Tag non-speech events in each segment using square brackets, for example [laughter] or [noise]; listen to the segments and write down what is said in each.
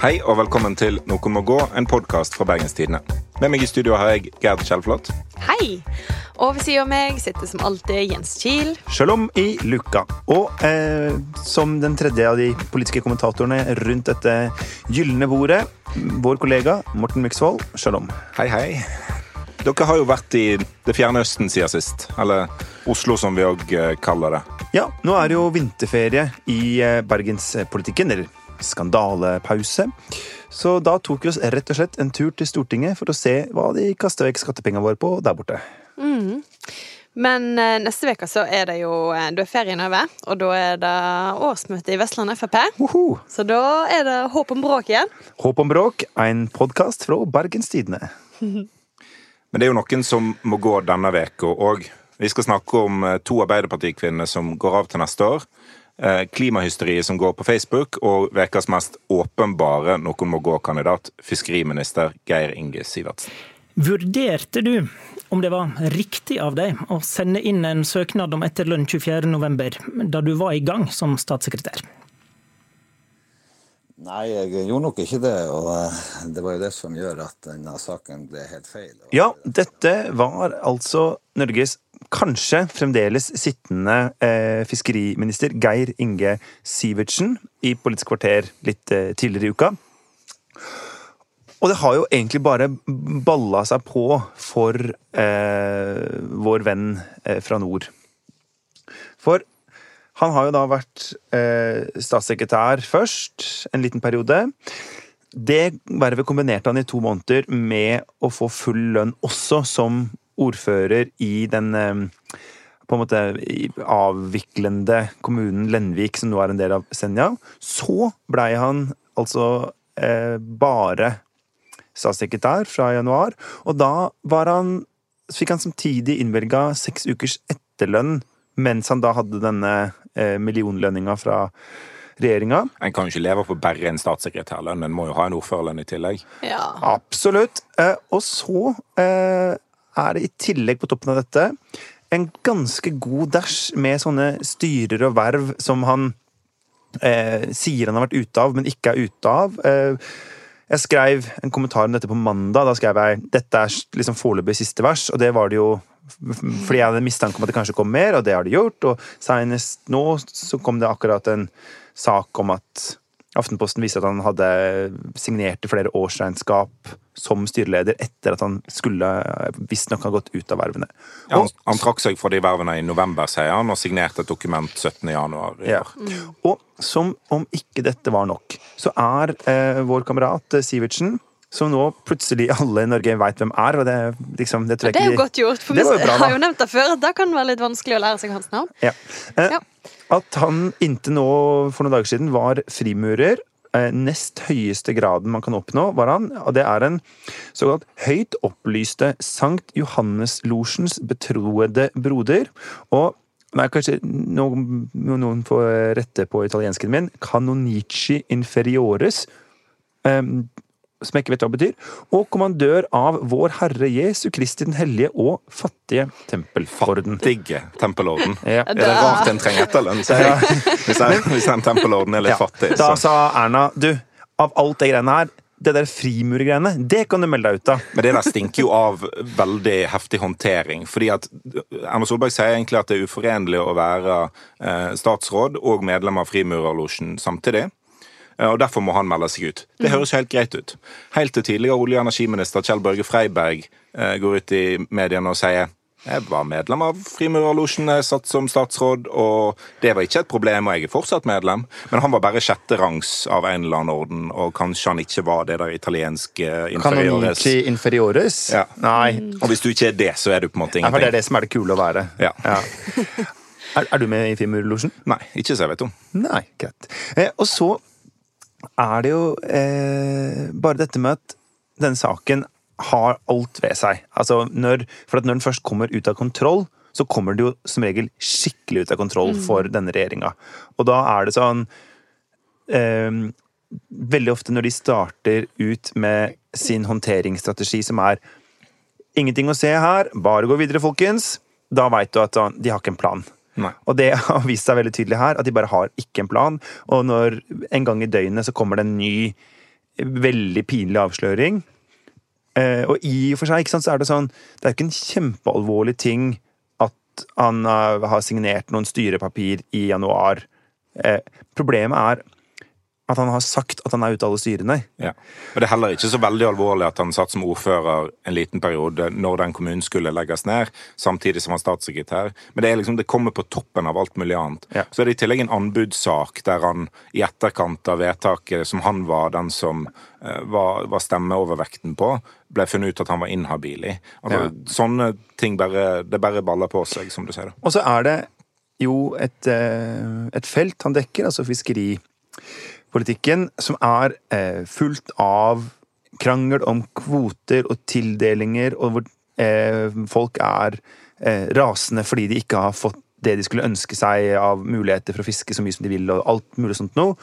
Hei og velkommen til Noen må gå, en podkast fra Bergens Tidende. Med meg i studio har jeg Gerd Kjellflot. Hei! Og ved siden av meg sitter som alltid Jens Kiel. Shalom i luka. Og eh, som den tredje av de politiske kommentatorene rundt dette gylne bordet, vår kollega Morten Myksvold. Shalom. Hei, hei. Dere har jo vært i det fjerne Østen siden sist. Eller Oslo, som vi òg kaller det. Ja, nå er det jo vinterferie i eh, bergenspolitikken. Eller skandalepause. Så da tok vi oss rett og slett en tur til Stortinget for å se hva de kaster vekk skattepengene våre på der borte. Mm. Men eh, neste uke så er det jo du Da er ferien over, og da er det årsmøte i Vestland Frp. Woho! Så da er det håp om bråk igjen. Håp om bråk, en podkast fra Bergens Tidende. [laughs] Men det er jo noen som må gå denne veka òg. Vi skal snakke om eh, to Arbeiderpartikvinner som går av til neste år. Eh, klimahysteriet som går på Facebook, og ukas mest åpenbare noen må gå-kandidat, fiskeriminister Geir Inge Sivertsen. Vurderte du om det var riktig av deg å sende inn en søknad om etterlønn 24.11, da du var i gang som statssekretær? Nei, jeg gjorde nok ikke det. Og eh, det var jo det som gjør at denne saken ble helt feil. Ja, dette var altså Norges kanskje fremdeles sittende eh, fiskeriminister Geir Inge Sivertsen i Politisk kvarter litt eh, tidligere i uka. Og det har jo egentlig bare balla seg på for eh, vår venn eh, fra nord. For han har jo da vært eh, statssekretær først, en liten periode. Det vervet kombinerte han i to måneder med å få full lønn også som ordfører i den eh, på en måte avviklende kommunen Lenvik, som nå er en del av Senja. Så blei han altså eh, bare statssekretær fra januar, og da var han fikk han samtidig innvilga seks ukers etterlønn mens han da hadde denne eh, millionlønninga fra regjeringa. En kan jo ikke leve på bare en statssekretærlønn, en må jo ha en ordførerlønn i tillegg. Ja. Absolutt. Eh, og så eh, er det i tillegg på toppen av dette en ganske god dash med sånne styrer og verv som han eh, sier han har vært ute av, men ikke er ute av. Eh, jeg skrev en kommentar om dette på mandag. Da skrev jeg dette er liksom foreløpig siste vers, og det var det jo fordi jeg hadde mistanke om at det kanskje kom mer, og det har det gjort. Og senest nå så kom det akkurat en sak om at Aftenposten viser at han hadde signert flere årsregnskap som styreleder etter at han skulle visstnok ha gått ut av vervene. Ja, han, han trakk seg fra de vervene i november, sier han, og signerte et dokument 17. januar Ja. Og som om ikke dette var nok, så er eh, vår kamerat eh, Sivertsen som nå plutselig alle i Norge veit hvem er. og Det, liksom, det, tror jeg Det er jo ikke de- godt gjort, for Det vi var jo bra, da. har jo nevnt det før. at Det kan være litt vanskelig å lære seg hans navn. Ja. Eh, Ja. At han inntil nå for noen dager siden var frimurer. Eh, nest høyeste graden man kan oppnå, var han. Og det er en såkalt høyt opplyste Sankt Johannes-losjens betroede broder. Og Nei, kanskje noen, noen får rette på italiensken min. Canonici inferiores. eh, som jeg ikke vet hva betyr. Og kommandør av Vår Herre Jesu Kristi den hellige og fattige tempelorden. Fattige tempelorden. Ja. Er det rart en trenger etterlønn? jeg? Hvis, jeg, hvis en tempelorden er litt Ja. fattig. Da sa Erna du, av alt det greiene her, det der frimurgreiene, det kan du melde deg ut av. Men det der stinker jo av veldig heftig håndtering. fordi at Erna Solberg sier egentlig at det er uforenlig å være eh, statsråd og medlem av Frimurerlosjen samtidig. Eh, Og Derfor må han melde seg ut. Det høres jo helt greit ut. Helt til tidligere olje- og energiminister Kjell Børge Freiberg eh, går ut i mediene og sier jeg var medlem av Frimurerlosjen jeg satt som statsråd, og det var ikke et problem, og jeg er fortsatt medlem. Men han var bare sjetterangs av en eller annen orden, og kanskje han ikke var det der italienske inferiores. Kan inferiores? Ja. Nei. Og hvis du ikke er det, så er du på en måte Nei, for det er det som er det kule å være. Ja. [laughs] Er, er du med i Frimurlosjen? Nei, ikke så jeg vet om. Nei, greit. Eh, og så er det jo eh, bare dette med at denne saken har alt ved seg. Altså, når, for at når den først kommer ut av kontroll, så kommer det jo som regel skikkelig ut av kontroll for denne regjeringa. Og da er det sånn eh, Veldig ofte når de starter ut med sin håndteringsstrategi som er Ingenting å se her, bare gå videre, folkens. Da veit du at de har ikke en plan. Nei. Og det [laughs] har vist seg veldig tydelig her, at de bare har ikke en plan. Og når en gang i døgnet så kommer det en ny veldig pinlig avsløring. Eh, og i og for seg sant, så er det sånn Det er ikke en kjempealvorlig ting at han har signert noen styrepapir i januar. Eh, problemet er at han har sagt at han er ute av alle styrene. Ja. Og Det er heller ikke så veldig alvorlig at han satt som ordfører en liten periode når den kommunen skulle legges ned, samtidig som han statssekretær. Men det, liksom, det kommer på toppen av alt mulig annet. Ja. Så er det i tillegg en anbudssak der han i etterkant av vedtaket, som han var den som eh, var, var stemmeovervekten på, ble funnet ut at han var inhabil i. Altså, Ja. Sånne ting bare, det bare baller på seg, som du sier. Og så er det jo et, eh, et felt han dekker, altså fiskeripolitikken, som er eh, fullt av krangel om kvoter og tildelinger, og hvor eh, folk er eh, rasende fordi de ikke har fått det de skulle ønske seg av muligheter for å fiske så mye som de vil, og alt mulig sånt noe.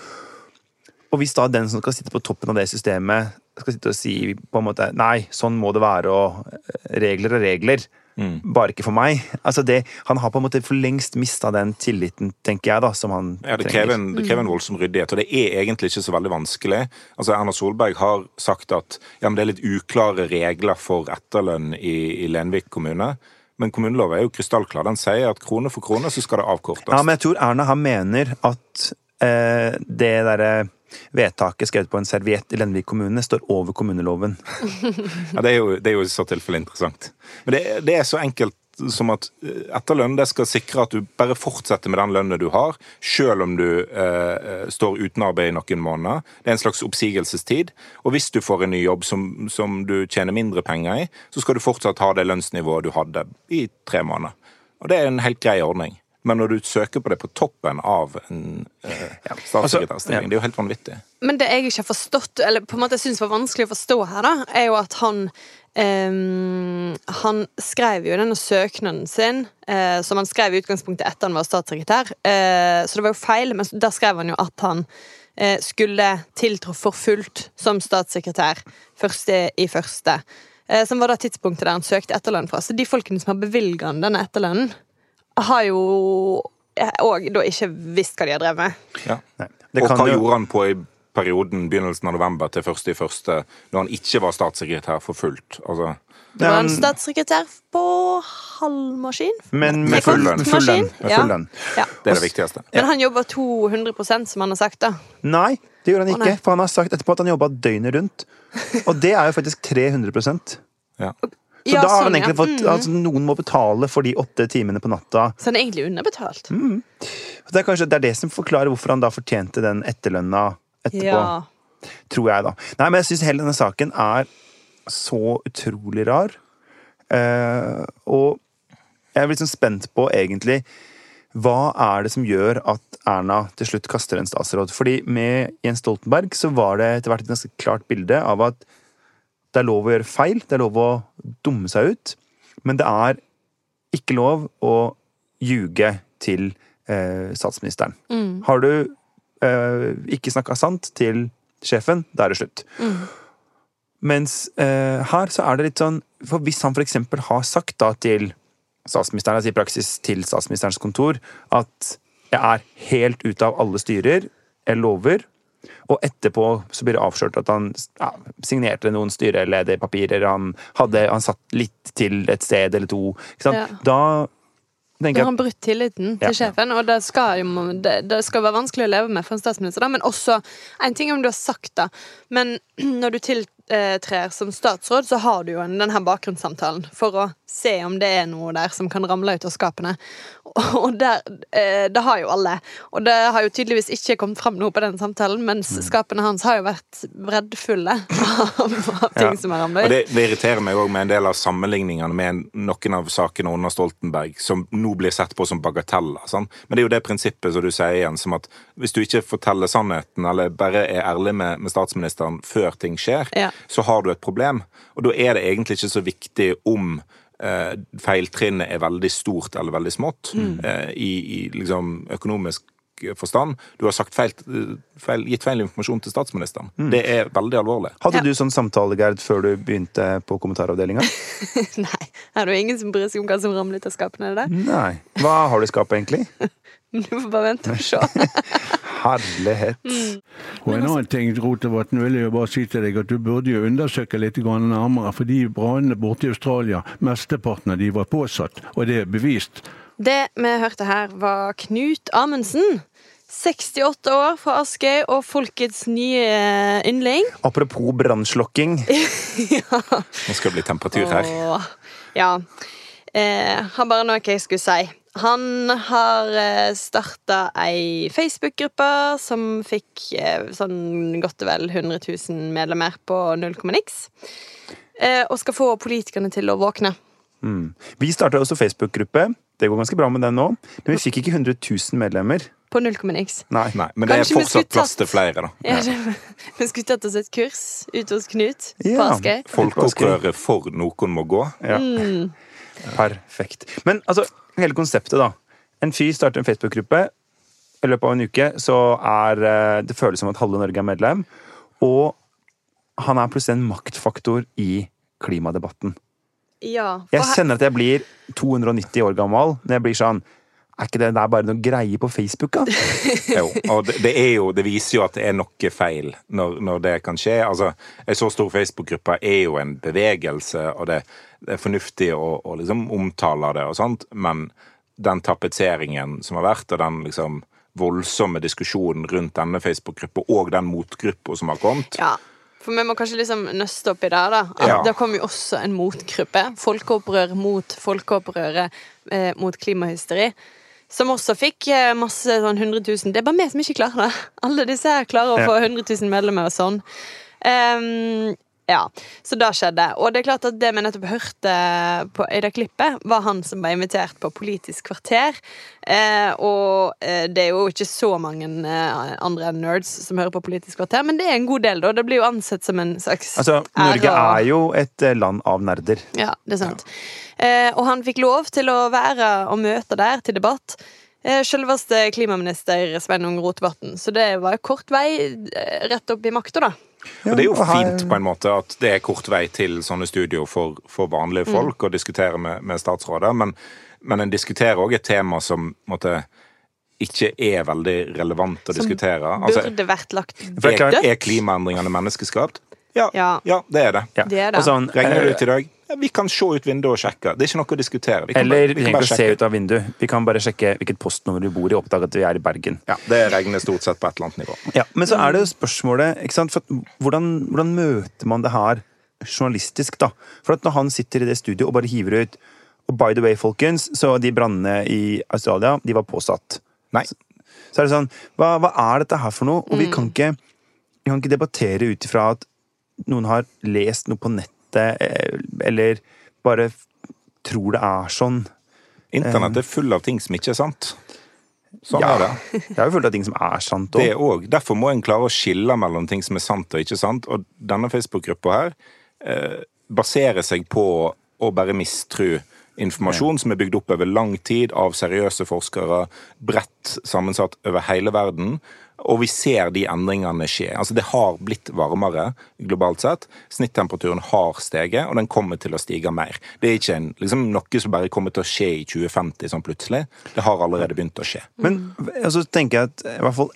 Og hvis da den som skal sitte på toppen av det systemet, skal sitte og si på en måte nei, sånn må det være, og eh, regler og regler, bare ikke for meg altså det, Han har på en måte for lengst mista den tilliten, tenker jeg, da, som han Ja, Det krever, en, det krever en voldsom ryddighet, og det er egentlig ikke så veldig vanskelig. Altså, Erna Solberg har sagt at ja, men det er litt uklare regler for etterlønn i, i Lenvik kommune. Men kommuneloven er jo krystallklar. Den sier at krone for krone så skal det avkortes. Ja, men jeg tror Erna han mener at eh, det derre vedtaket skrevet på en serviett i Lenvik kommune står over kommuneloven. [laughs] Ja, det, er jo, det er jo i så tilfelle interessant. Men det, det er så enkelt som at eh, etterlønn det skal sikre at du bare fortsetter med den lønna du har, selv om du eh, står uten arbeid i noen måneder. Det er en slags oppsigelsestid. Og hvis du får en ny jobb som, som du tjener mindre penger i, så skal du fortsatt ha det lønnsnivået du hadde i tre måneder. Og det er en helt grei ordning. Men når du søker på det på toppen av en eh, statssekretærstilling, ja. det er jo helt vanvittig. Men det jeg ikke har forstått, eller på en måte jeg syns var vanskelig å forstå her, da, er jo at han Um, Han skrev jo denne søknaden sin, uh, som han skrev i utgangspunktet etter han var statssekretær, uh, så det var jo feil, men der skrev han jo at han uh, skulle tiltrå for fullt som statssekretær første i første. Eh, som var da tidspunktet der han søkte etterlønn fra. Så de folkene som har bevilga han denne etterlønnen, har jo òg da ikke visst hva de har drevet med. Ja. Og hva jo- gjorde han på i perioden begynnelsen av november til første i første, når han ikke var statssekretær for fullt? Altså, Det var en statssekretær på halv maskin. Men Med full lønn. Ja. Ja. det er det viktigste. Men han jobber 200% som han har sagt, da. Nei, det gjorde han Å, ikke. For han har sagt etterpå at han jobba døgnet rundt. Og det er jo faktisk 300 Ja. Så Ja, da har han sånn, egentlig fått Mm. altså, Noen må betale for de åtte timene på natta. Så han er egentlig underbetalt. Mm. Det er kanskje det er det som forklarer hvorfor han da fortjente den etterlønna etterpå. Ja. Tror jeg, da. Nei, men jeg syns hele denne saken er så utrolig rar. Eh, og jeg er litt sånn spent på, egentlig, hva er det som gjør at Erna til slutt kaster en statsråd? Fordi med Jens Stoltenberg så var det etter hvert et ganske klart bilde av at det er lov å gjøre feil, det er lov å dumme seg ut, men det er ikke lov å ljuge til eh, statsministeren. Har du eh, ikke snakka sant til sjefen, da er det slutt. Mens eh, her så er det litt sånn For hvis han f.eks. har sagt da til statsministeren, altså i praksis til statsministerens kontor, at jeg er helt ute av alle styrer, jeg lover, og etterpå så blir det avslørt at han ja, signerte noen styrelederpapirer, han, hadde, han satt litt til et sted eller to. Ja. Da Da har han brutt tilliten Ja. til sjefen, og det skal, jo, det, det skal være vanskelig å leve med for en statsminister. Da. Men også En ting om du har sagt det, men [clears throat] når du tiltrer som statsråd, så har du jo denne bakgrunnssamtalen for å se om det er noe der som kan ramle ut av skapene. [laughs] Og der, eh, det har jo alle. Og det har jo tydeligvis ikke kommet fram noe på den samtalen, mens Mm. skapene hans har jo vært breddfulle [laughs] av, ting Ja. som har ramlet ut. ut. det, det irriterer meg òg med en del av sammenligningene med noen av sakene under Stoltenberg, som nå blir sett på som bagateller. Sant? Men det er jo det prinsippet som du sier igjen, som at hvis du ikke forteller sannheten, eller bare er ærlig med, med statsministeren før ting skjer, Ja. Så har du et problem. Og da er det egentlig ikke så viktig om eh, feiltrinnet er veldig stort eller veldig smått eh, i, i liksom økonomisk forstand. Du har sagt feil, feil, gitt feil informasjon til statsministeren. Det er veldig alvorlig. Hadde Ja. du sånn samtale, Gerd, før du begynte på kommentaravdelinga? [laughs] Nei, er det ingen som bryr seg om hva som ramler ut av skapene? er det det? Nei. Hva har du i skapet, egentlig? [laughs] Du får bare vente og se. [laughs] Herlighet. Og en annen ting, Rotevatn, vil jeg jo bare si til deg at du burde jo undersøke litt nærmere, for de brannene borte i Australia, mesteparten av de var påsatt, og det er bevist. Det vi hørte her, var Knut Amundsen. 68 år fra Askøy og folkets nye yndling. Apropos brannslokking. [laughs] Nå skal det bli temperatur her. Åh, ja. Eh, har bare noe jeg skulle si. Han har eh, starta ei Facebook-gruppe som fikk eh, sånn godt og vel 100 000 medlemmer på null komma niks. og skal få politikerne til å våkne. Mm. Vi starta også Facebook-gruppe. Det går ganske bra med den nå. Men vi fikk ikke 100 000 medlemmer. På 0,nix. Nei. Nei, men det er Kanskje fortsatt plass til flere, da. Ja, Vi skulle tatt oss et kurs ute hos Knut på Ja. Askøy. Folkeopprøret for noen må gå. Ja. Mm. Perfekt. Men altså, hele konseptet, da. En fyr starter en Facebook-gruppe. I løpet av en uke så er eh, det føles som at halve Norge er medlem. Og han er plutselig en maktfaktor i klimadebatten. Ja. Jeg kjenner at jeg blir 290 år gammel når jeg blir sånn Er ikke det der bare noe greie på Facebook, da? [laughs] Jo, og det, det, er jo, det viser jo at det er noe feil når, når det kan skje. Altså, En så stor Facebook-gruppe er jo en bevegelse, og det, det er fornuftig å, å liksom omtale det, og sånt, men den tapetseringen som har vært, og den liksom voldsomme diskusjonen rundt denne Facebook-gruppa, og den motgruppa som har kommet Ja. For vi må kanskje liksom nøste opp i det. da At Ja. Det kom jo også en motgruppe. Folkeopprør mot folkeopprøret eh, mot klimahysteri. Som også fikk eh, masse sånn 100 000. Det er bare vi som ikke klarer det. Alle disse her klarer å få 100 000 medlemmer og sånn. Ehm, ja, så det skjedde. Og det er klart at det vi nettopp hørte på, i det klippet, var han som ble invitert på Politisk kvarter. Eh, og eh, det er jo ikke så mange eh, andre nerds som hører på Politisk kvarter, men det er en god del, da. Det blir jo ansett som en slags Altså, Norge er jo et eh, land av nerder. Ja, det er sant. Eh, og han fikk lov til å være og møte der til debatt. Selveste klimaminister Sveinung Rotevatn. Så det var kort vei rett opp i makta, da. Og det er jo fint på en måte at det er kort vei til sånne studio for, for vanlige folk å diskutere med, med statsråder, men, men en diskuterer òg et tema som måtte, ikke er veldig relevant å diskutere. Altså, Burde vært lagt dødt. er klimaendringene menneskeskapt? Ja, Ja. ja. det er det. Ja. Det er det. Sånn, Regner det eh, ut i dag? Ja, vi kan se ut vinduet og sjekke. Det er ikke noe å diskutere. Vi kan Eller bare, vi kan trenger ikke å se ut av vinduet. Vi kan bare sjekke hvilket postnummer vi bor i, og oppdage at vi er i Bergen. Ja, det regner stort sett på et eller annet nivå. Ja, Men så er det jo spørsmålet ikke sant? For hvordan, hvordan møter man det her journalistisk, da? For at når han sitter i det studioet og bare hiver ut Og by the way, folkens, så de brannene i Australia, de var påsatt. Nei. Så er det sånn Hva, hva er dette her for noe? Og vi kan ikke, vi kan ikke debattere ut ifra at noen har lest noe på nettet, eh, eller bare tror det er sånn. Internett er full av ting som ikke er sant. Sånn Ja. er det. [laughs] Det er jo fullt av ting som er sant Det òg. Derfor må en klare å skille mellom ting som er sant og ikke sant. Og denne Facebook-gruppa her eh, baserer seg på å bare mistro informasjon som er bygd opp over lang tid av seriøse forskere, bredt sammensatt over hele verden. Og vi ser de endringene skje. Altså Det har blitt varmere globalt sett. Snittemperaturen har steget, og den kommer til å stige mer. Det er ikke en, liksom, noe som bare kommer til å skje i 2050 sånn plutselig. Det har allerede begynt å skje. Men og så tenker jeg at i hvert fall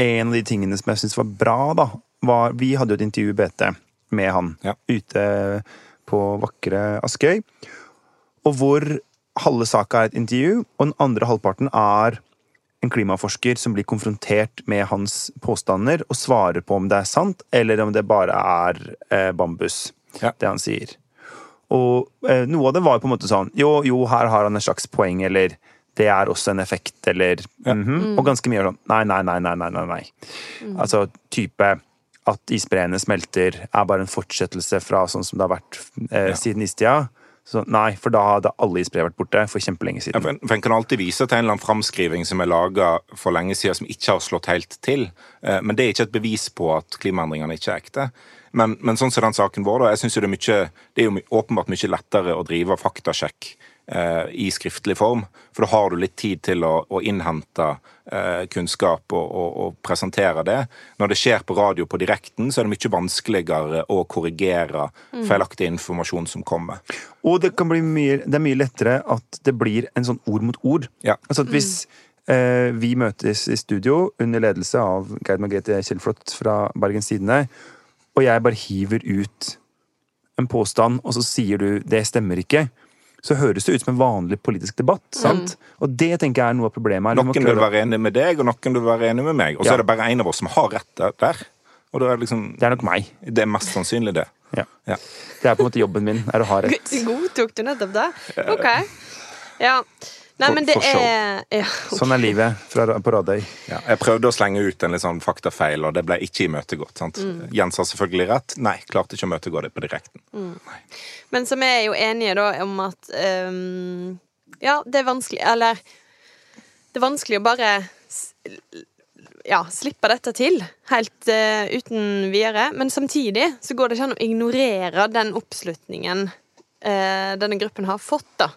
en av de tingene som jeg syns var bra, da, var Vi hadde jo et intervju i BT med han Ja. ute på vakre Askøy. Og hvor halve saka er et intervju, og den andre halvparten er en klimaforsker som blir konfrontert med hans påstander og svarer på om det er sant, eller om det bare er eh, bambus, Ja. det han sier. Og eh, noe av det var på en måte sånn Jo, jo, her har han et slags poeng, eller det er også en effekt, eller mhm. Og ganske mye er sånn Nei, nei, nei, nei, nei. nei, nei. Altså type at isbreene smelter, er bare en fortsettelse fra sånn som det har vært eh, siden istida. Så nei, for da hadde alle isbreer vært borte for kjempelenge Ja, siden. for en, for en kan alltid vise til en eller annen framskriving som er laga for lenge siden, som ikke har slått helt til. Eh, Men det er ikke et bevis på at klimaendringene ikke er ekte. Men, men sånn som den saken vår, da, jeg synes jo det er mye Det er jo åpenbart mye lettere å drive faktasjekk i skriftlig form. For da har du litt tid til å, å innhente eh, kunnskap og, og, og presentere det. Når det skjer på radio på direkten, så er det mye vanskeligere å korrigere feilaktig informasjon som kommer. Og det kan bli mye, det er mye lettere at det blir en sånn ord mot ord. Ja. Altså at hvis Eh, vi møtes i studio under ledelse av Geir Margrethe Kjellflot fra Bergens Tidende, og jeg bare hiver ut en påstand, og så sier du 'det stemmer ikke', så høres det ut som en vanlig politisk debatt. sant? Og det tenker jeg er noe av problemet. Noen vil være enig med deg, og noen vil være enig med meg. Og så Ja. er det bare en av oss som har rett der. der. Og da er det liksom Det er nok meg. Det er mest sannsynlig det. Ja. Ja. Det er på en måte jobben min, er å ha rett. [laughs] Godtok du nettopp det? OK. Ja. Nei, For- men det for show. er ja. Sånn er livet fra, på Radøy. Ja, jeg prøvde å slenge ut en litt sånn faktafeil, og det ble ikke imøtegått. Mm. Jens har selvfølgelig rett. Nei, klarte ikke å møtegå det på direkten. Men så vi er jo enige da om at um, Ja, det er vanskelig Eller det er vanskelig å bare ja, slippe dette til helt uh, uten videre. Men samtidig så går det ikke an å ignorere den oppslutningen uh, denne gruppen har fått, da.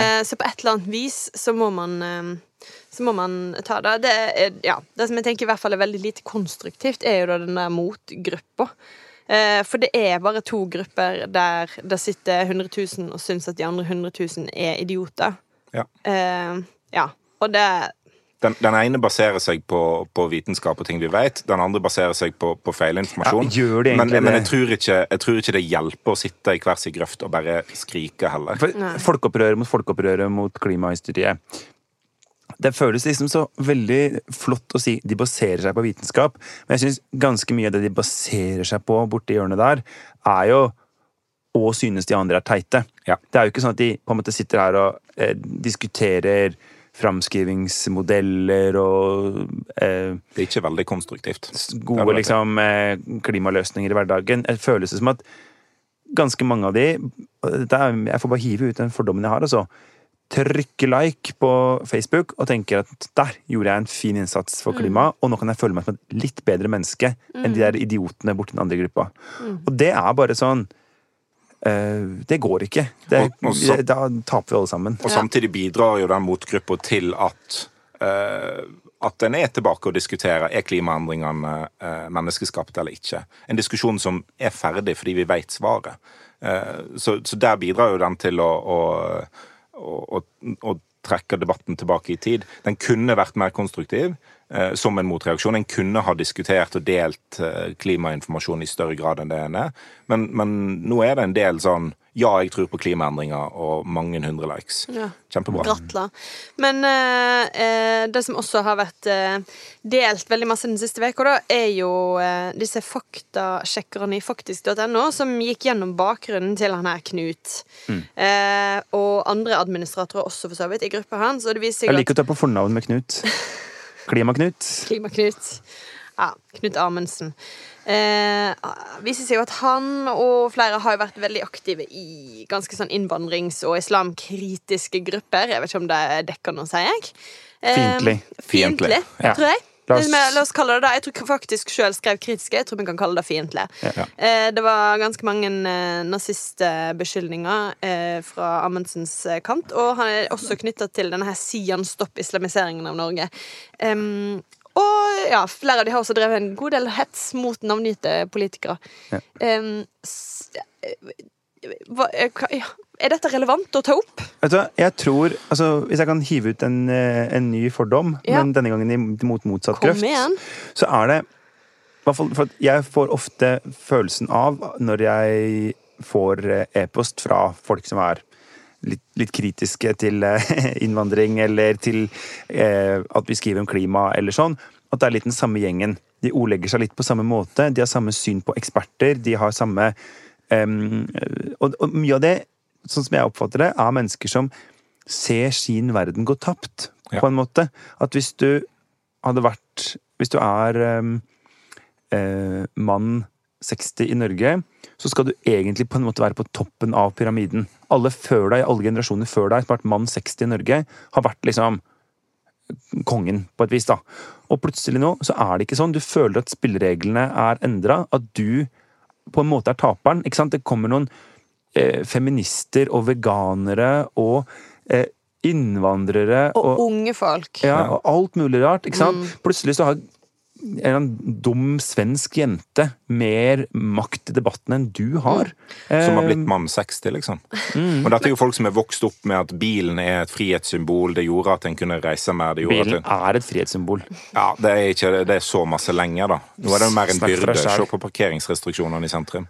Eh, så på et eller annet vis så må man eh, så må man ta det. Det, er, ja, det som jeg tenker i hvert fall er veldig lite konstruktivt, er jo da den der motgruppa. Eh, for det er bare to grupper der det sitter 100 000 og syns at de andre 100 000 er idioter. Ja. Eh, ja. Og det Den, den ene baserer seg på, på vitenskap og ting vi vet. Den andre baserer seg på, på feilinformasjon. Ja, gjør det men egentlig men det? jeg, tror ikke, jeg tror ikke det hjelper å sitte i hver sin grøft og bare skrike heller. For folkeopprøret mot folkeopprøret mot klimahysteriet. Det føles liksom så veldig flott å si de baserer seg på vitenskap, men jeg syns ganske mye av det de baserer seg på borti hjørnet der, er jo å synes de andre er teite. Ja. Det er jo ikke sånn at de på en måte sitter her og eh, diskuterer framskrivingsmodeller og eh, Det er ikke veldig konstruktivt. gode liksom, eh, klimaløsninger i hverdagen. Det føles det som at ganske mange av de er, Jeg får bare hive ut den fordommen jeg har. altså Trykke like på Facebook og tenker at der gjorde jeg en fin innsats for klimaet, og nå kan jeg føle meg som et litt bedre menneske enn de der idiotene borti den andre gruppa. Og det er bare sånn Det går ikke. Det, Og- og så- da taper vi alle sammen. Og samtidig bidrar jo den motgruppa til at eh, at en er tilbake og diskuterer er klimaendringene eh, menneskeskapte eller ikke. En diskusjon som er ferdig fordi vi vet svaret. Eh, så, så der bidrar jo den til å, å, å, å, å trekke debatten tilbake i tid. Den kunne vært mer konstruktiv eh, som en motreaksjon. En kunne ha diskutert og delt eh, klimainformasjon i større grad enn det en er. Men, men nå er det en del sånn ja, jeg tror på klimaendringer, og mange hundre likes. Ja. Kjempebra. Gratulerer. Men eh, eh, det som også har vært eh, delt veldig masse den siste uka, er jo eh, disse faktasjekkerne i faktisk.no som gikk gjennom bakgrunnen til han her Knut. Mm. Eh, og andre administratorer også, for så vidt, i gruppa hans. Og det viser Jeg seg liker å ta på fornavn med Knut. [laughs] Klima-Knut. Klima-Knut. Ja, Knut Amundsen. Eh, viser seg jo at han og flere har vært veldig aktive i ganske sånn innvandrings- og islamkritiske grupper. Jeg vet ikke om det dekker noe, sier jeg. Eh, Fiendtlig. Fiendtlig, Ja. tror jeg. La oss- La oss kalle det det. Jeg tror faktisk sjøl skrev kritiske. Jeg tror vi kan kalle det fiendtlig. Ja. Eh, det var ganske mange eh, nazistbeskyldninger eh, fra Amundsens eh, kant, og han er også knytta til denne her Sian Stopp islamiseringen av Norge. Em, og ja, flere av de har også drevet en god del hets mot navngitte politikere. Ja. Um, hva, ja. Er dette relevant å ta opp? Vet du jeg tror altså, Hvis jeg kan hive ut en, eh, en ny fordom, Ja. men denne gangen i- mot motsatt Kom grøft, igjen. så er det for Jeg får ofte følelsen av, når jeg får eh, e-post fra folk som er litt, litt kritiske til eh, [laughs] innvandring, eller til eh, at vi skriver om klima, eller sånn, at det er litt den samme gjengen. De ordlegger seg litt på samme måte, de har samme syn på eksperter, de har samme em, og, og mye av det, sånn som jeg oppfatter det, er mennesker som ser sin verden gå tapt, Ja. på en måte. At hvis du hadde vært Hvis du er em, eh, mann 60 i Norge, så skal du egentlig på en måte være på toppen av pyramiden. Alle før deg, alle generasjoner før deg som har vært mann 60 i Norge, har vært liksom kongen, på et vis, da. Og plutselig nå så er det ikke sånn. Du føler at spillereglene er endra. At du på en måte er taperen. Ikke sant? Det kommer noen eh, feminister og veganere og eh, innvandrere Og unge folk. ja, og alt mulig rart. ikke sant? Plutselig så har en dum svensk jente mer makt i debatten enn du har. Som har Eh, blitt mann 60, liksom. Mm. Og dette er jo folk som er vokst opp med at bilen er et frihetssymbol. Det gjorde at en kunne reise mer. Det Bilen at en, er et frihetssymbol. ja, det er ikke det er så masse lenger, da. Nå er det jo mer en byrde. Se på parkeringsrestriksjonene i sentrum.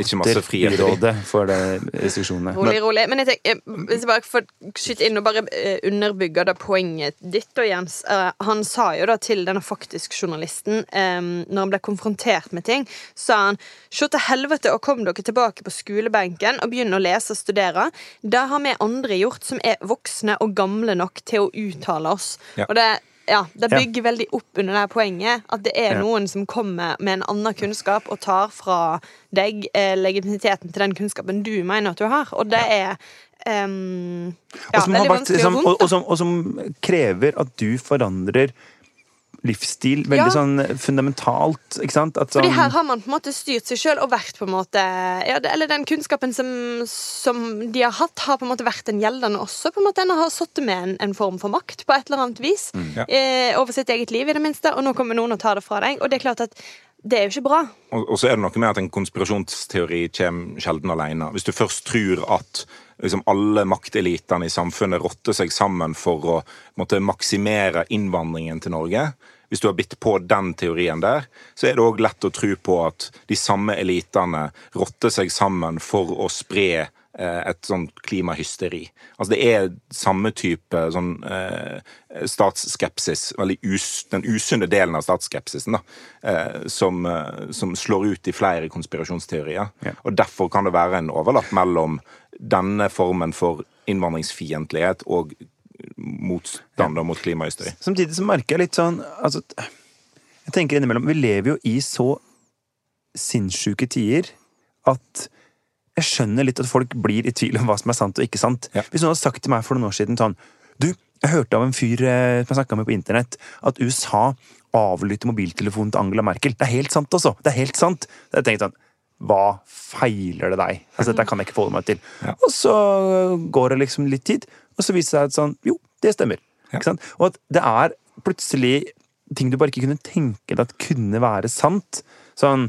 Ikke masse Hater frihet. byrådet for de restriksjonene. Rolig, rolig. Men jeg tenker, eh, hvis jeg bare får skyte inn og bare eh, underbygge det poenget ditt, da, Jens. Eh, han sa jo da til denne faktisk-journalisten, eh, når han ble konfrontert med ting, sa han «Sjå til helvete og kom dere tilbake på skolebenken og begynn å lese og studere. Det har vi andre gjort som er voksne og gamle nok til å uttale oss. Ja. Og det ja, Det Ja. bygger veldig opp under det poenget. At det er Ja. noen som kommer med en annen kunnskap og tar fra deg eh, legitimiteten til den kunnskapen du mener at du har. Og det er um, ja, og, veldig vært, vanskelig og og, vondt. og, som, og som krever at du forandrer livsstil veldig Ja. sånn fundamentalt. Ikke sant? At Fordi sånn, her har man på en måte styrt seg sjøl og vært på en måte ja, Eller den kunnskapen som, som de har hatt, har på en måte vært den gjeldende også. på en måte En har sittet med en, en form for makt på et eller annet vis Ja. eh, over sitt eget liv, i det minste. Og nå kommer noen og tar det fra deg. Og det er klart at det er jo ikke bra. Og, og så er det noe med at en konspirasjonsteori kommer sjelden alene. Hvis du først tror at liksom, alle maktelitene i samfunnet rotter seg sammen for å måtte, maksimere innvandringen til Norge hvis du har bitt på den teorien der, så er det òg lett å tro på at de samme elitene rotter seg sammen for å spre eh, et sånt klimahysteri. Altså Det er samme type sånn eh, statsskepsis, veldig us, den usunne delen av statsskepsisen, da, eh, som, eh, som slår ut i flere konspirasjonsteorier. Ja. Og Derfor kan det være en overlapp mellom denne formen for innvandringsfiendtlighet og motstander mot klimahysteri. Samtidig så merker jeg litt sånn altså, Jeg tenker innimellom Vi lever jo i så sinnssyke tider at jeg skjønner litt at folk blir i tvil om hva som er sant og ikke sant. Ja. Hvis noen hadde sagt til meg for noen år siden sånn Du, jeg hørte av en fyr eh, som jeg snakka med på internett, at USA avlytter mobiltelefonen til Angela Merkel. Det er helt sant, også! Det er helt sant! Jeg tenkte sånn Hva feiler det deg? Altså, Dette kan jeg ikke forholde meg til. Ja. Og så går det liksom litt tid, og så viser det seg at sånn Jo, det stemmer. Ja. Ikke sant? Og at det er plutselig ting du bare ikke kunne tenke deg at kunne være sant. Sånn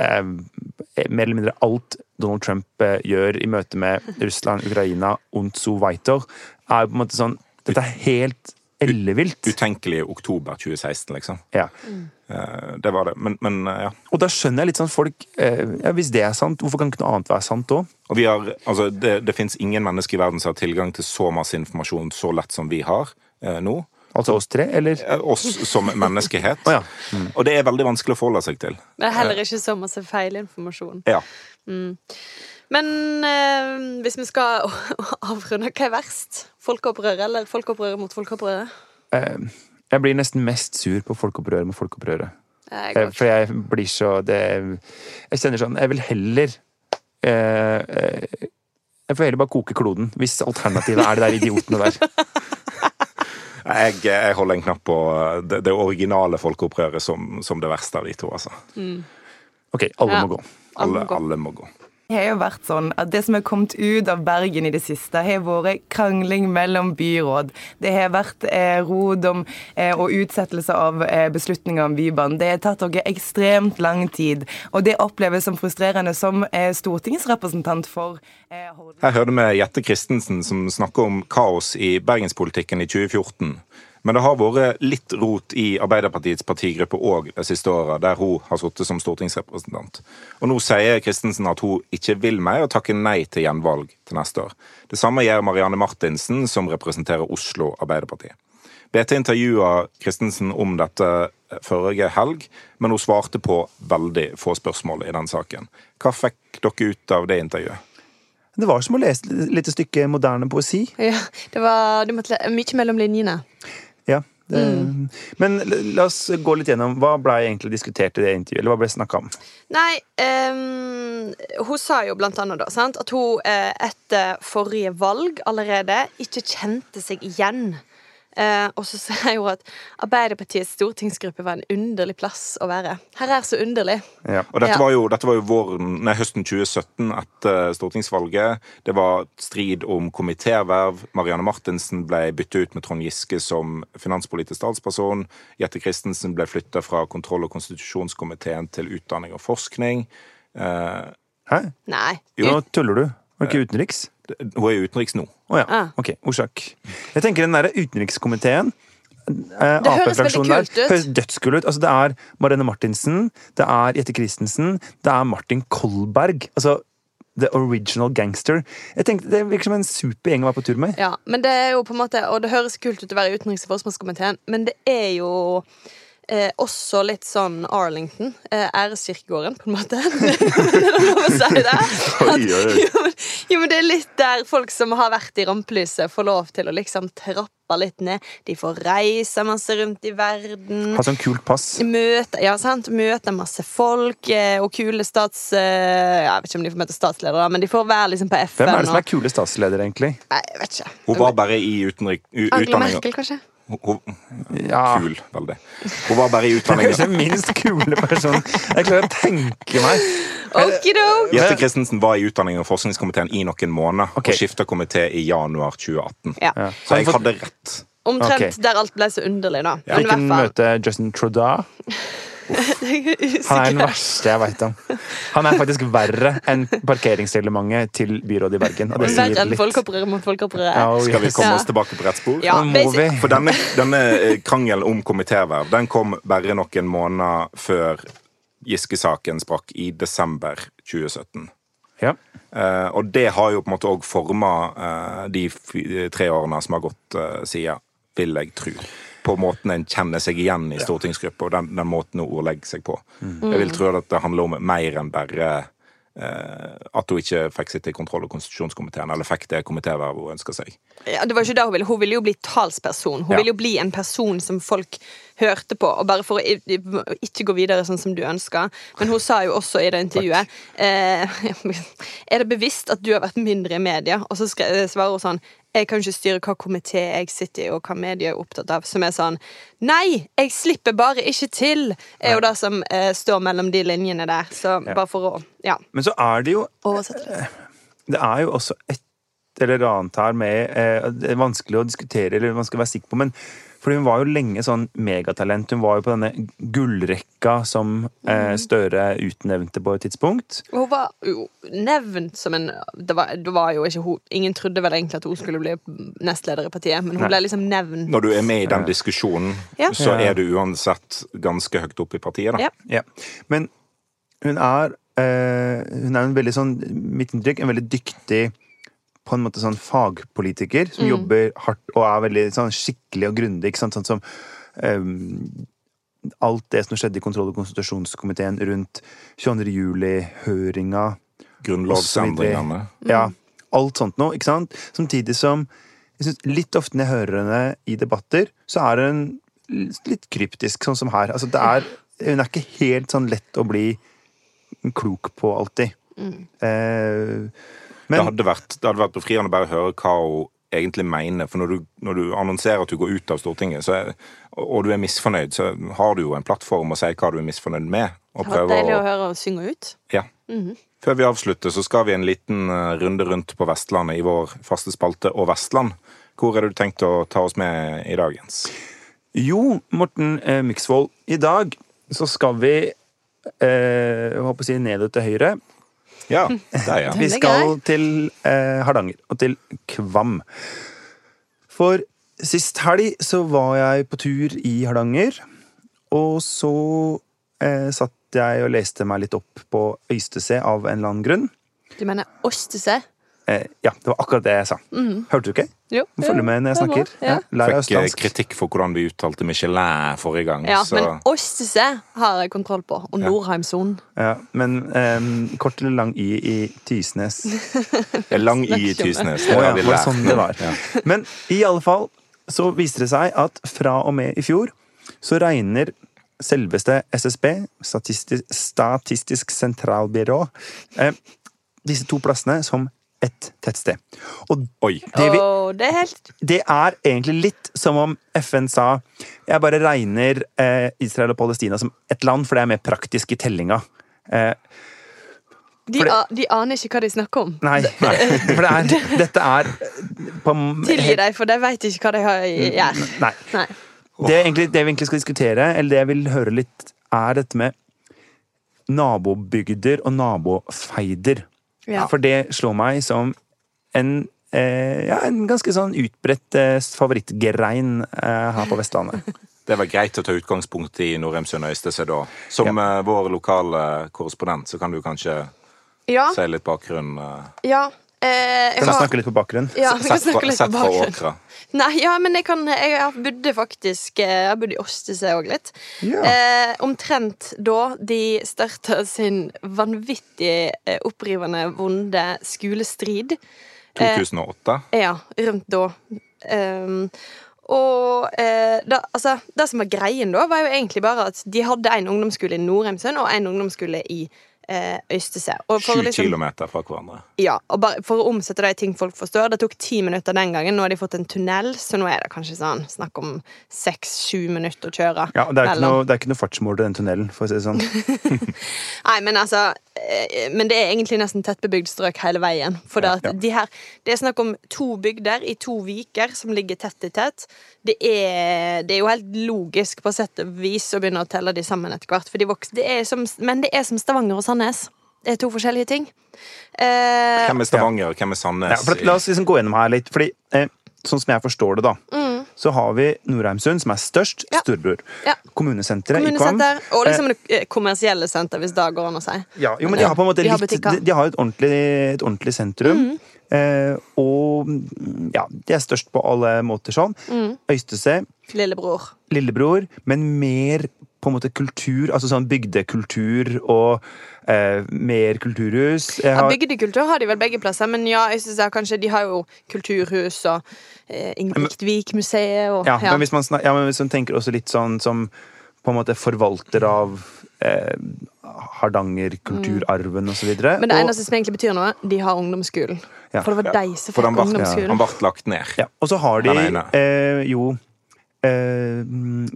eh, Mer eller mindre alt Donald Trump eh, gjør i møte med Russland, Ukraina und so weiter, er jo på en måte sånn Dette er helt ellevilt. Utenkelig i oktober 2016, liksom. Ja. Mm. det var det. Men, men eh, ja. Og da skjønner jeg litt sånn folk eh, ja, Hvis det er sant, hvorfor kan ikke noe annet være sant òg? Og vi har, altså det, det fins ingen mennesker i verden som har tilgang til så masse informasjon så lett som vi har eh, nå. Altså oss tre, eller? Oss som menneskehet. [laughs] Å ja. Og det er veldig vanskelig å forholde seg til. Det er heller ikke så masse feilinformasjon. Ja. Men eh, hvis vi skal [laughs] avrunde, hva er verst? Folkeopprøret eller folkeopprøret mot folkeopprøret? Eh, jeg blir nesten mest sur på folkeopprøret mot folkeopprøret. Eh, Eh. For jeg blir så det Jeg kjenner sånn Jeg vil heller eh, eh, Jeg får heller bare koke kloden, hvis alternativet er de der idiotene der. [laughs] Jeg, jeg holder en knapp på det, det originale folkeopprøret som, som det verste av de to. Altså. Ok, alle Ja. må gå. Alle, Alle må gå. alle må gå. Det har jo vært sånn at Det som har kommet ut av Bergen i det siste, har vært krangling mellom byråd. Det har vært eh, rod om eh, og utsettelse av eh, beslutninger om Bybanen. Det har tatt dere ekstremt lang tid, og det oppleves som frustrerende som eh, stortingsrepresentant for eh, Her hørte vi Jette Christensen som snakker om kaos i bergenspolitikken i 2014. Men det har vært litt rot i Arbeiderpartiets partigruppe òg de siste åra, der hun har sittet som stortingsrepresentant. Og nå sier Christensen at hun ikke vil mer og takker nei til gjenvalg til neste år. Det samme gjør Marianne Martinsen, som representerer Oslo Arbeiderparti. BT intervjua Christensen om dette forrige helg, men hun svarte på veldig få spørsmål i den saken. Hva fikk dere ut av det intervjuet? Det var som å lese et lite stykke moderne poesi. Ja, det var du måtte, mye mellom linjene. Ja. mm. Men la oss gå litt gjennom. Hva ble egentlig diskutert i det intervjuet? Eller hva ble snakka om? Nei, um, hun sa jo blant annet da, sant, at hun eh, etter forrige valg allerede ikke kjente seg igjen Eh, og så ser jeg jo at Arbeiderpartiets stortingsgruppe var en underlig plass å være. Her er så underlig. Ja. Og dette Ja. var jo, dette var jo våren, nei, høsten 2017 etter stortingsvalget. Det var strid om komitéverv. Marianne Martinsen ble byttet ut med Trond Giske som finanspolitisk statsperson. Jette Christensen ble flytta fra kontroll- og konstitusjonskomiteen til utdanning og forskning. Eh, Hæ? Nei. Nå tuller du. Var det ikke utenriks? hun er utenriks nå. Å ja. Ah. Ok, orsak. Jeg tenker den derre utenrikskomiteen eh, Det høres veldig kult ut. Høres dødskul ut. Altså, det er Marianne Martinsen, det er Jette Christensen, det er Martin Kolberg. Altså The Original Gangster. Jeg tenkte, Det virker som en super gjeng å være på tur med. Ja, men det er jo på en måte Og det høres kult ut å være i utenriks- og forsvarskomiteen, men det er jo eh, også litt sånn Arlington. Eh, Æreskirkegården, på en måte. [laughs] er det lov å si det? [laughs] Oi. Jo, men, jo, men det er litt der folk som har vært i rampelyset, får lov til å liksom trappe litt ned. De får reise masse rundt i verden. Ha sånn kult pass. Møte, ja, sant? Møte masse folk eh, og kule stats... Eh, jeg vet ikke om de får møte statsledere, men de får være liksom på FN. Hvem er det som er kule statsleder, egentlig? Nei, jeg vet ikke. Hun var bare i utenrik, u, Angela Merkel, kanskje? Hun, Ja. Kul, veldig. Hun var bare i utdanning Kanskje [laughs] den minst kule personen jeg klarer å tenke meg. Okidok! Jette Christensen var i utdanning- og forskningskomiteen i noen måneder okay. og skifta komité i januar 2018. Ja. Ja. Så jeg hadde rett. Omtrent okay. der alt ble så underlig, da. Men Fikk hun møte Justin Trudeau. [laughs] Han er den verste jeg veit om. Han er faktisk verre enn parkeringsreglementet til byrådet i Bergen. Og det sier litt. Ja, Skal vi komme oss tilbake på rett spor? Ja. For denne, denne eh, krangelen om komitéverv den kom bare noen måneder før Giske-saken sprakk i desember 2017. Ja. Uh, og det har jo på en måte òg forma uh, de f- tre årene som har gått uh, siden, vil jeg tro. På måten en kjenner seg igjen i stortingsgruppa, og den, den måten hun ordlegger seg på. Jeg vil tro at det handler om mer enn bare eh, at hun ikke fikk sitte i kontroll- og konstitusjonskomiteen, eller fikk det komitévervet hun ønska seg. Ja, det var ikke det Hun ville Hun ville jo bli talsperson. Hun Ja. ville jo bli en person som folk hørte på. Og bare for å ikke gå videre sånn som du ønsker. Men hun sa jo også i det intervjuet eh, [laughs] Er det bevisst at du har vært mindre i media? Og så svarer hun sånn jeg kan ikke styre hva komité jeg sitter i, og hva media er opptatt av. Som er sånn Nei, jeg slipper bare ikke til! Er jo det som eh, står mellom de linjene der. Så bare for å ja, Men så er det jo oversette det. Det er jo også et eller annet her med eh, Det er vanskelig å diskutere eller man skal være sikker på, men for hun var jo lenge sånn megatalent. Hun var jo på denne gullrekka som eh, Støre utnevnte på et tidspunkt. Hun var jo nevnt som en det var, det var jo ikke hun Ingen trodde vel egentlig at hun skulle bli nestleder i partiet, men hun Nei. ble liksom nevnt. Når du er med i den diskusjonen, Ja. så Ja. er du uansett ganske høyt oppe i partiet. da. Ja. Ja. Men hun er eh, Hun er en veldig sånn, mitt inntrykk, en veldig dyktig på en måte sånn fagpolitiker som jobber hardt og er veldig sånn skikkelig og grundig. ikke sant? Sånn som um, alt det som skjedde i kontroll- og konstitusjonskomiteen rundt 22. juli-høringa. Grunnlovsendringene. Ja, alt sånt noe, ikke sant? Samtidig som jeg synes litt ofte når jeg hører henne i debatter, så er hun litt kryptisk, sånn som her. Altså, det er, hun er ikke helt sånn lett å bli klok på alltid. Eh, Det, hadde vært, det hadde vært befriende å bare høre hva hun egentlig mener. For når du, når du annonserer at du går ut av Stortinget, så er, og du er misfornøyd, så har du jo en plattform å si hva du er misfornøyd med. Og Det var deilig å å, høre henne synge ut. ja. Før vi avslutter, så skal vi en liten eh, runde rundt på Vestlandet i vår faste spalte Og Vestland. Hvor er det du tenkt å ta oss med i dag, Jens? jo, Morten eh, Myksvold, i dag så skal vi eh, jeg håper å si nedover til høyre. Ja, det er jeg. Vi skal til eh, Hardanger og til Kvam. For sist helg så var jeg på tur i Hardanger, og så eh, satt jeg og leste meg litt opp på Øystese av en eller annen grunn. Du mener Ostese? Eh, ja, det var akkurat det jeg sa. Hørte du ikke? Jo. Følg med når jeg er snakker. Ja. Ja, lær Fikk eh, kritikk for hvordan vi uttalte Michelin forrige gang. Ja, så men Ostese har jeg kontroll på. Og Nordheimsonen. Ja, men eh, kort eller lang i i Tysnes. lang i i. Tysnes. Det var det sånn det var? Ja. Men i alle fall så viste det seg at fra og med i fjor så regner selveste SSB, Statistisk, Statistisk sentralbyrå, eh, disse to plassene som et tettsted. Og Oi. det, vi, Åh, det er helt det er egentlig litt som om FN sa jeg bare regner eh, Israel og Palestina som ett land, for det er mer praktisk i tellinga. Eh, de, det- a- de aner ikke hva de snakker om. nei, [laughs] for det er, dette er eh, på Tilgi dem, for de vet ikke hva de gjør. Nei. Nei. Det, er egentlig, det vi egentlig skal diskutere, eller det jeg vil høre litt, er dette med nabobygder og nabofeider. Ja. For det slår meg som en, eh, ja, en ganske sånn utbredt eh, favorittgrein eh, her på Vestlandet. [laughs] Det var greit å ta utgangspunkt i Norheimsund og Øystese da. Som eh, vår lokale korrespondent, så kan du kanskje Ja. si litt bakgrunn. eh, ja. Eh, Kan jeg snakke litt på bakgrunn? Ja, vi kan sett snakke litt sett på. Åkra. Nei, ja, men jeg kan Jeg bodde faktisk eh, Jeg bodde i Åstese òg litt. Ja. Eh, omtrent da de starta sin vanvittig eh, opprivende, vonde skolestrid. 2008. Ja, rundt da. Um, og eh, da, altså, det som var greien da, var jo egentlig bare at de hadde en ungdomsskole i Norheimsund og en ungdomsskole i eh, Øystese. Og Sju liksom- kilometer fra hverandre. Ja, og bare for å omsette det i ting folk forstår. Det tok ti minutter den gangen. Nå har de fått en tunnel, så nå er det kanskje sånn snakk om seks-sju minutter å kjøre. Ja, det er, ikke noe, det er ikke noe fartsmål til den tunnelen, for å si det sånn. [laughs] Nei, men altså eh, Men det er egentlig nesten tettbebygd strøk hele veien. For det, at Ja. de her, det er snakk om to bygder i to viker som ligger tett i tett. Det er, det er jo helt logisk på sett og vis å begynne å telle de sammen etter hvert. For de vokser, det er som, men det er som Stavanger og Sandnes. Det er to forskjellige ting. Eh, Hvem er Stavanger, og hvem er Sandnes? Ja, for la oss liksom gå gjennom her litt, fordi eh, sånn som jeg forstår det, da, så har vi Nordheimsund, som er størst, Mm. Ja. Storbror. Ja. Kommunesenteret i Kvam. og liksom det eh, kommersielle senter, hvis det går an å si. Ja, jo, men de har på en måte De litt. De, de har et ordentlig, et ordentlig sentrum. Eh, og mm, ja, de er størst på alle måter sånn. Øystese, Lillebror. lillebror, men mer på en måte kultur, altså sånn bygdekultur og eh, mer kulturhus. Jeg Ja, Bygdekultur har de vel begge plasser, men ja, jeg synes jeg kanskje de har jo kulturhus og eh, Ingvild-Vik-museet og ja, Men hvis man, snak, ja, men hvis man tenker også litt sånn som på en måte forvalter av eh, Hardanger-kulturarven og så videre. Men det og- eneste som egentlig betyr noe, de har ungdomsskolen. Ja. For det var de som fikk ungdomsskolen. han ble lagt ned. Ja, og så har de eh, jo eh,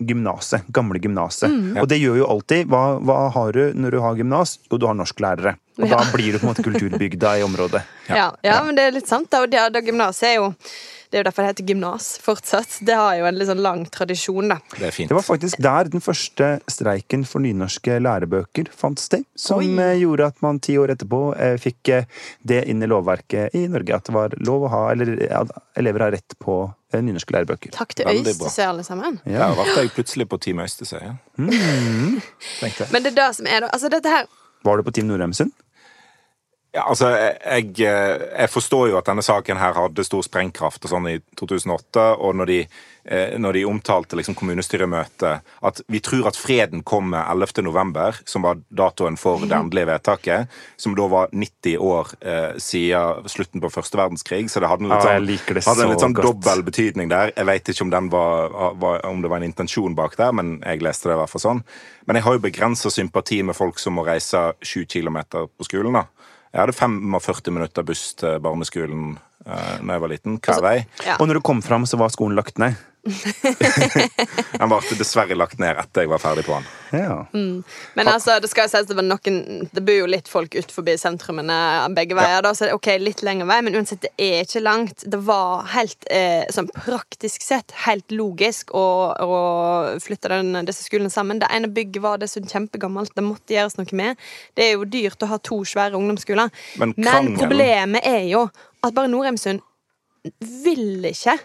gymnaset. Gamle gymnaset. Mm. Og det gjør jo alltid. Hva, hva har du når du har gymnas? Jo, du har norsklærere. Og Ja. da blir du på en måte kulturbygda i området. Ja, ja, men det er litt sant. da, Og det, det gymnaset er jo Det er jo derfor det heter gymnas fortsatt. Det har jo en litt sånn lang tradisjon, da. Det er fint. Det var faktisk der den første streiken for nynorske lærebøker fant sted. Som Oi. eh, gjorde at man ti år etterpå eh, fikk eh, det inn i lovverket i Norge. At det var lov å ha, eller at elever har rett på nynorske lærebøker. Takk til. Øystese, alle sammen. Ja, ble jeg plutselig på Team Øystese. Ja. Mm. Men det er det som er da Altså, dette her Var du på Team Nordheimsund? Ja, altså, jeg, jeg forstår jo at denne saken her hadde stor sprengkraft og sånn i 2008, og når de, eh, når de omtalte liksom kommunestyremøtet at vi tror at freden kommer 11. november, som var datoen for det endelige vedtaket, som da var 90 år eh, siden slutten på første verdenskrig, så det hadde en litt sånn, ja, så hadde en litt sånn dobbel betydning der. Jeg vet ikke om, den var, var, om det var en intensjon bak der, men jeg leste det i hvert fall sånn. Men jeg har jo begrensa sympati med folk som må reise sju kilometer på skolen. da. Jeg hadde 45 minutter buss til barneskolen da jeg var liten, hver vei. ja. Og når du kom fram, så var skolen lagt ned. [laughs] Den ble dessverre lagt ned etter jeg var ferdig på han. Ja. Men altså, det skal jo sies det var noen Det bor jo litt folk ut forbi sentrumene begge veier, da, så det er ok, litt lengre vei, men uansett, det er ikke langt. Det var helt eh, sånn praktisk sett helt logisk å, å flytte den, disse skolene sammen. Det ene bygget var dessuten kjempegammelt, det måtte gjøres noe med. Det er jo dyrt å ha to svære ungdomsskoler. Men Men problemet er jo at bare Norheimsund vil ikke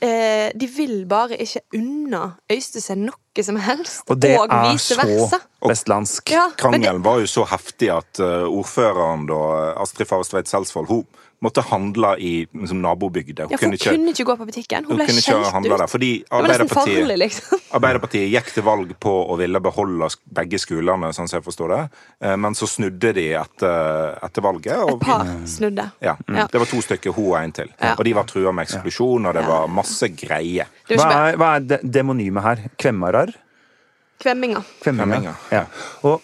eh, De vil bare ikke unna Øystese noe som helst. Og det er vice så versa. vestlandsk. Ja, men det, Krangelen var jo så heftig at uh, ordføreren, da, Astrid Farestveit Selsvold, hun måtte handle i liksom, nabobygda. Hun ja, hun kunne ikke, kunne ikke gå på butikken. Hun hun ble kunne ikke skjelt handle ut. der. Fordi Arbeiderpartiet farlig, liksom. [laughs] Arbeiderpartiet gikk til valg på å ville beholde begge skolene, sånn som jeg forstår det, Eh, men så snudde de etter, etter valget. Et par snudde. ja, Ja. Det var to stykker, hun og en til. Ja. Og de var trua med eksklusjon, og det var masse greier. Er Hva er, hva er de demonymet her? Kvemmarar? Kvemminga. Kvemminger. Ja. Og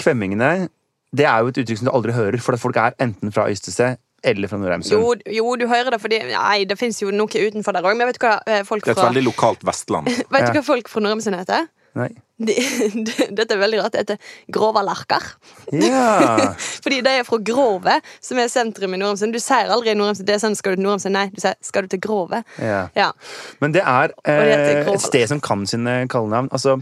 kvemmingene det er jo et uttrykk som du aldri hører, for at folk er enten fra Øystese eller fra Nordheimsund? Jo, jo, du hører det fordi Nei, det fins jo noe utenfor der òg. Men vet du hva folk fra Det er et veldig lokalt Vestland. [laughs] Vet Ja. du hva folk fra Nordheimsund heter? Nei. De, [laughs] de, dette er veldig rart. Det heter Grovalarkar. Ja. [laughs] Fordi de er fra Grove, som er sentrum i Nordheimsund. Du sier aldri Nordheimsund. Det er sånn, skal du til Nordheimsund? Nei, du sier skal du til Grove? ja. Ja. Men det er eh, et sted som kan sine kallenavn. Altså,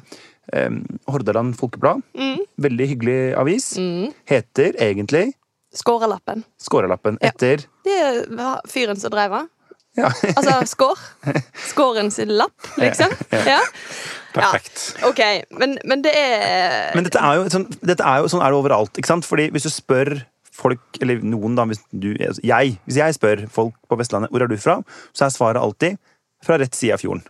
eh, Hordaland Folkeblad, Mm. veldig hyggelig avis, heter egentlig Skårelappen. Skårelappen. Etter Det er fyren som dreiv den. ja. Altså skår. [laughs] Skåren sin lapp, liksom. Ja. Perfekt. Ja, ok, men, men det er Men dette er jo, sånn, er jo sånn er det overalt. ikke sant? Fordi hvis du spør folk, eller noen da, hvis du, jeg, hvis jeg spør folk på Vestlandet hvor er du fra, så er svaret alltid fra rett side av fjorden.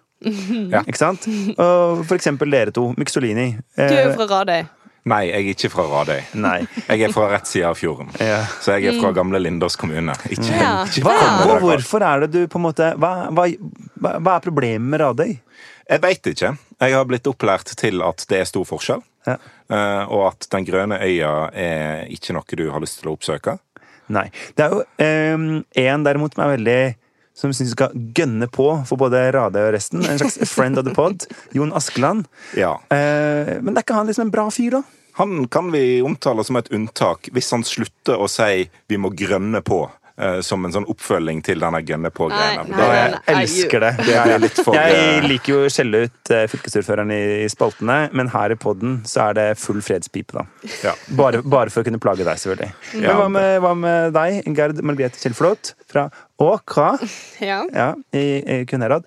Ja. [laughs] Ikke sant? [laughs] Og for eksempel dere to. Mixolini. Du er jo Eh, fra Radøy. Nei, jeg er ikke fra Radøy. nei. Jeg er fra rett side av fjorden. Ja. Så jeg er fra gamle Lindås kommune. Ikke, Mm. Ja. ikke Hva, Ja. og hvorfor er det du på en måte Hva, hva, hva, er problemet med Radøy? Jeg veit ikke. Jeg har blitt opplært til at det er stor forskjell. Ja. eh, Og at Den grønne øya er ikke noe du har lyst til å oppsøke. Nei. Det er jo én derimot som er veldig som syns vi skal gønne på for både Radøy og resten. En slags [laughs] friend of the pod. Jon Askeland. Ja. Eh, men er ikke han liksom en bra fyr, da? Han kan vi omtale som et unntak hvis han slutter å si 'vi må grønne på'. Eh, Som en sånn oppfølging til denne gønne på-greia. Jeg elsker det. Det for, jeg eh, liker jo å skjelle ut eh, fylkesordføreren i, i spaltene, men her i poden så er det full fredspipe, da. Ja. Bare, bare for å kunne plage deg, selvfølgelig. Men hva med, hva med deg, Gerd Margrethe Kjellflot fra Åkra Ja. ja, i, i Kvinnherad?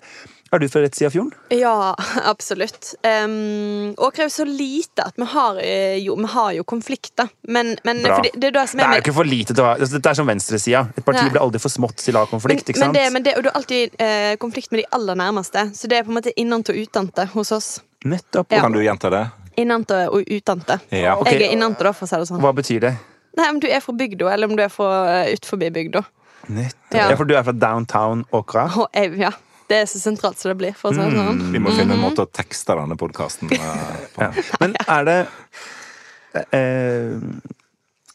Er du fra rett side av fjorden? ja, [laughs] absolutt. Um, Åkra er jo så lite at vi har eh, jo, vi har jo konflikter. Men, men fordi, det er det som Det er er jo ikke for lite til å være Det er som venstresida. Et parti Nei. blir aldri for smått til å ha konflikt. ikke men sant? det, men det, og du har alltid eh, konflikt med de aller nærmeste. Så det er på en måte innante og utante hos oss. Nettopp. Ja. Kan du gjenta det? Innante og utante. Ja. Okay. Jeg er innante, da, for å si det sånn. Hva betyr det? Nei, Om du er fra bygda, eller om du er fra uh, utenfor bygda. Nettopp. Ja. Ja. for du er fra downtown Åkra? Ja, det er så sentralt som det blir. For å si det Mm. sånn. Vi må finne en måte å tekste denne podkasten på. Ja. Men er det eh,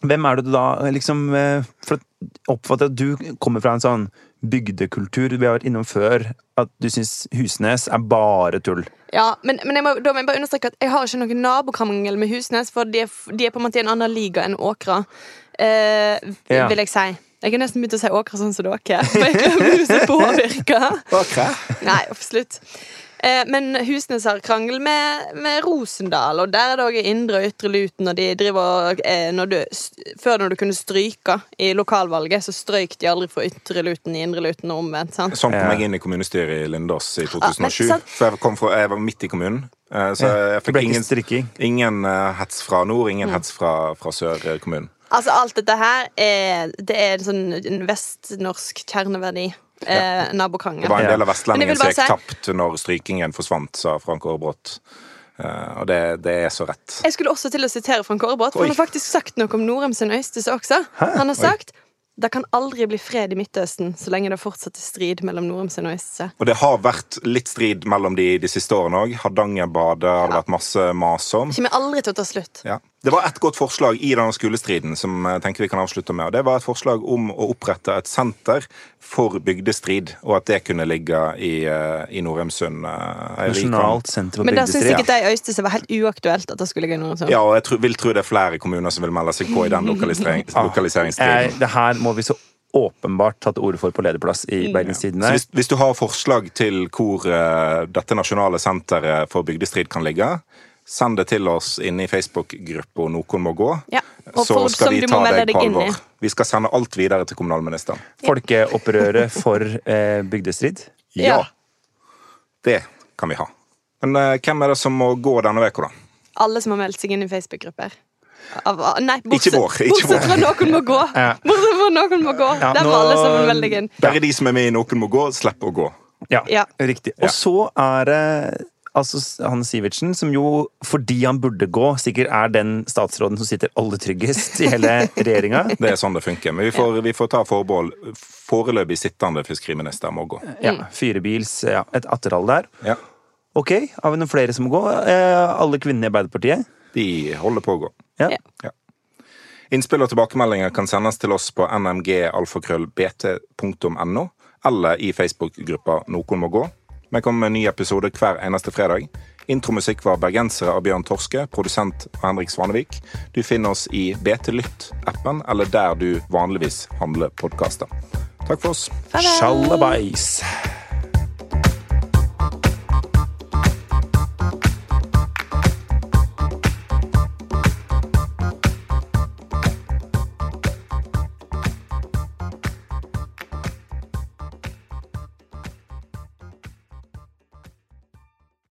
Hvem er det du da liksom eh, For å oppfatte at du kommer fra en sånn bygdekultur vi har vært innom før, at du syns Husnes er bare tull. Ja, men, men jeg må, da må jeg bare understreke at jeg har ikke noen nabokrangel med Husnes, for de er, de er på en måte i en annen liga enn Åkra, eh, Ja. vil jeg si. Jeg har nesten begynt å si Åkra sånn som dere. For jeg glemmer å påvirke. Nei, absolutt. Eh, men Husnes har krangel med, med Rosendal, og der er det også indre og ytre Luten. Og de driver eh, når du, Før når du kunne stryke i lokalvalget, så strøyk de aldri for ytre Luten i indre Luten og omvendt. sant? Sånn kom jeg inn i kommunestyret i Lindås i Ja, men 2007. sant. For jeg, kom fra, jeg var midt i kommunen. eh, Så jeg fikk ingen, ingen hets fra nord, ingen Mm. hets fra, fra sør-kommunen. Altså, alt dette her er, det er en sånn vestnorsk kjerneverdi. Eh, nabokrangel. Det var en del av vestlendingen som gikk tapt når strykingen forsvant, sa Frank Aarebrot. Uh, og det, det er så rett. Jeg skulle også til å sitere Frank Aarebrot, Oi. han har faktisk sagt noe om Norheimsund og Øystese også. Han har sagt det kan aldri bli fred i Midtøsten så lenge det fortsatt er strid mellom Norheimsund og Øystese. Og det har vært litt strid mellom de de siste årene òg. Hardangerbadet har det vært masse mas om. Kommer aldri til å ta slutt. Ja. Det var et godt forslag i denne skolestriden som jeg tenker vi kan avslutte med. og Det var et forslag om å opprette et senter for bygdestrid, og at det kunne ligge i, eh, i Norheimsund. eh. Nasjonalt senter for bygdestrid. Men da syns sikkert de i Øystese var helt uaktuelt at det skulle ligge i Norheimsund. Ja, og jeg tror, vil tro det er flere kommuner som vil melde seg på i den lokalisering, [laughs] Ah. lokaliseringsstriden. Eh, det her må vi så åpenbart tatt til orde for på lederplass i. Bergenstidene. Så hvis, hvis du har forslag til hvor uh, dette nasjonale senteret for bygdestrid kan ligge, send det til oss inne i Facebook-gruppa Noen må gå. Ja, Så folk skal vi ta må deg på alvor. Vi skal sende alt videre til kommunalministeren. Folkeopprøret for eh, bygdestrid. Ja. Ja. Det kan vi ha. Men eh, hvem er det som må gå denne uka, da? Alle som har meldt seg inn i Facebook-grupper. Nei, bortsett, vår, bortsett fra noen må gå. Bortsett fra noen må gå. Ja, Der var alle som meldte inn. Bare de som er med i Noen må gå, slipper å gå. Ja, Ja. riktig. Og så er det altså han Sivertsen, som jo, fordi han burde gå, sikkert er den statsråden som sitter aller tryggest i hele [laughs] regjeringa. Det er sånn det funker. Men vi får, vi får ta forbehold. Foreløpig sittende fiskeriminister må gå. Ja, Firebils, ja, et atterhall der. Ja. Ok, har vi noen flere som må gå? Eh, alle kvinnene i Arbeiderpartiet? De holder på å gå. Ja. Ja. Ja. Innspill og tilbakemeldinger kan sendes til oss på nmgalfakrøllbt.no, eller i Facebook-gruppa Noen må gå. Vi kommer med en ny episode hver eneste fredag. Intromusikk var 'Bergensere' av Bjørn Torske, produsent av Henrik Svanevik. Du finner oss i BT Lytt-appen, eller der du vanligvis handler podkaster. Takk for oss. Sjalabais.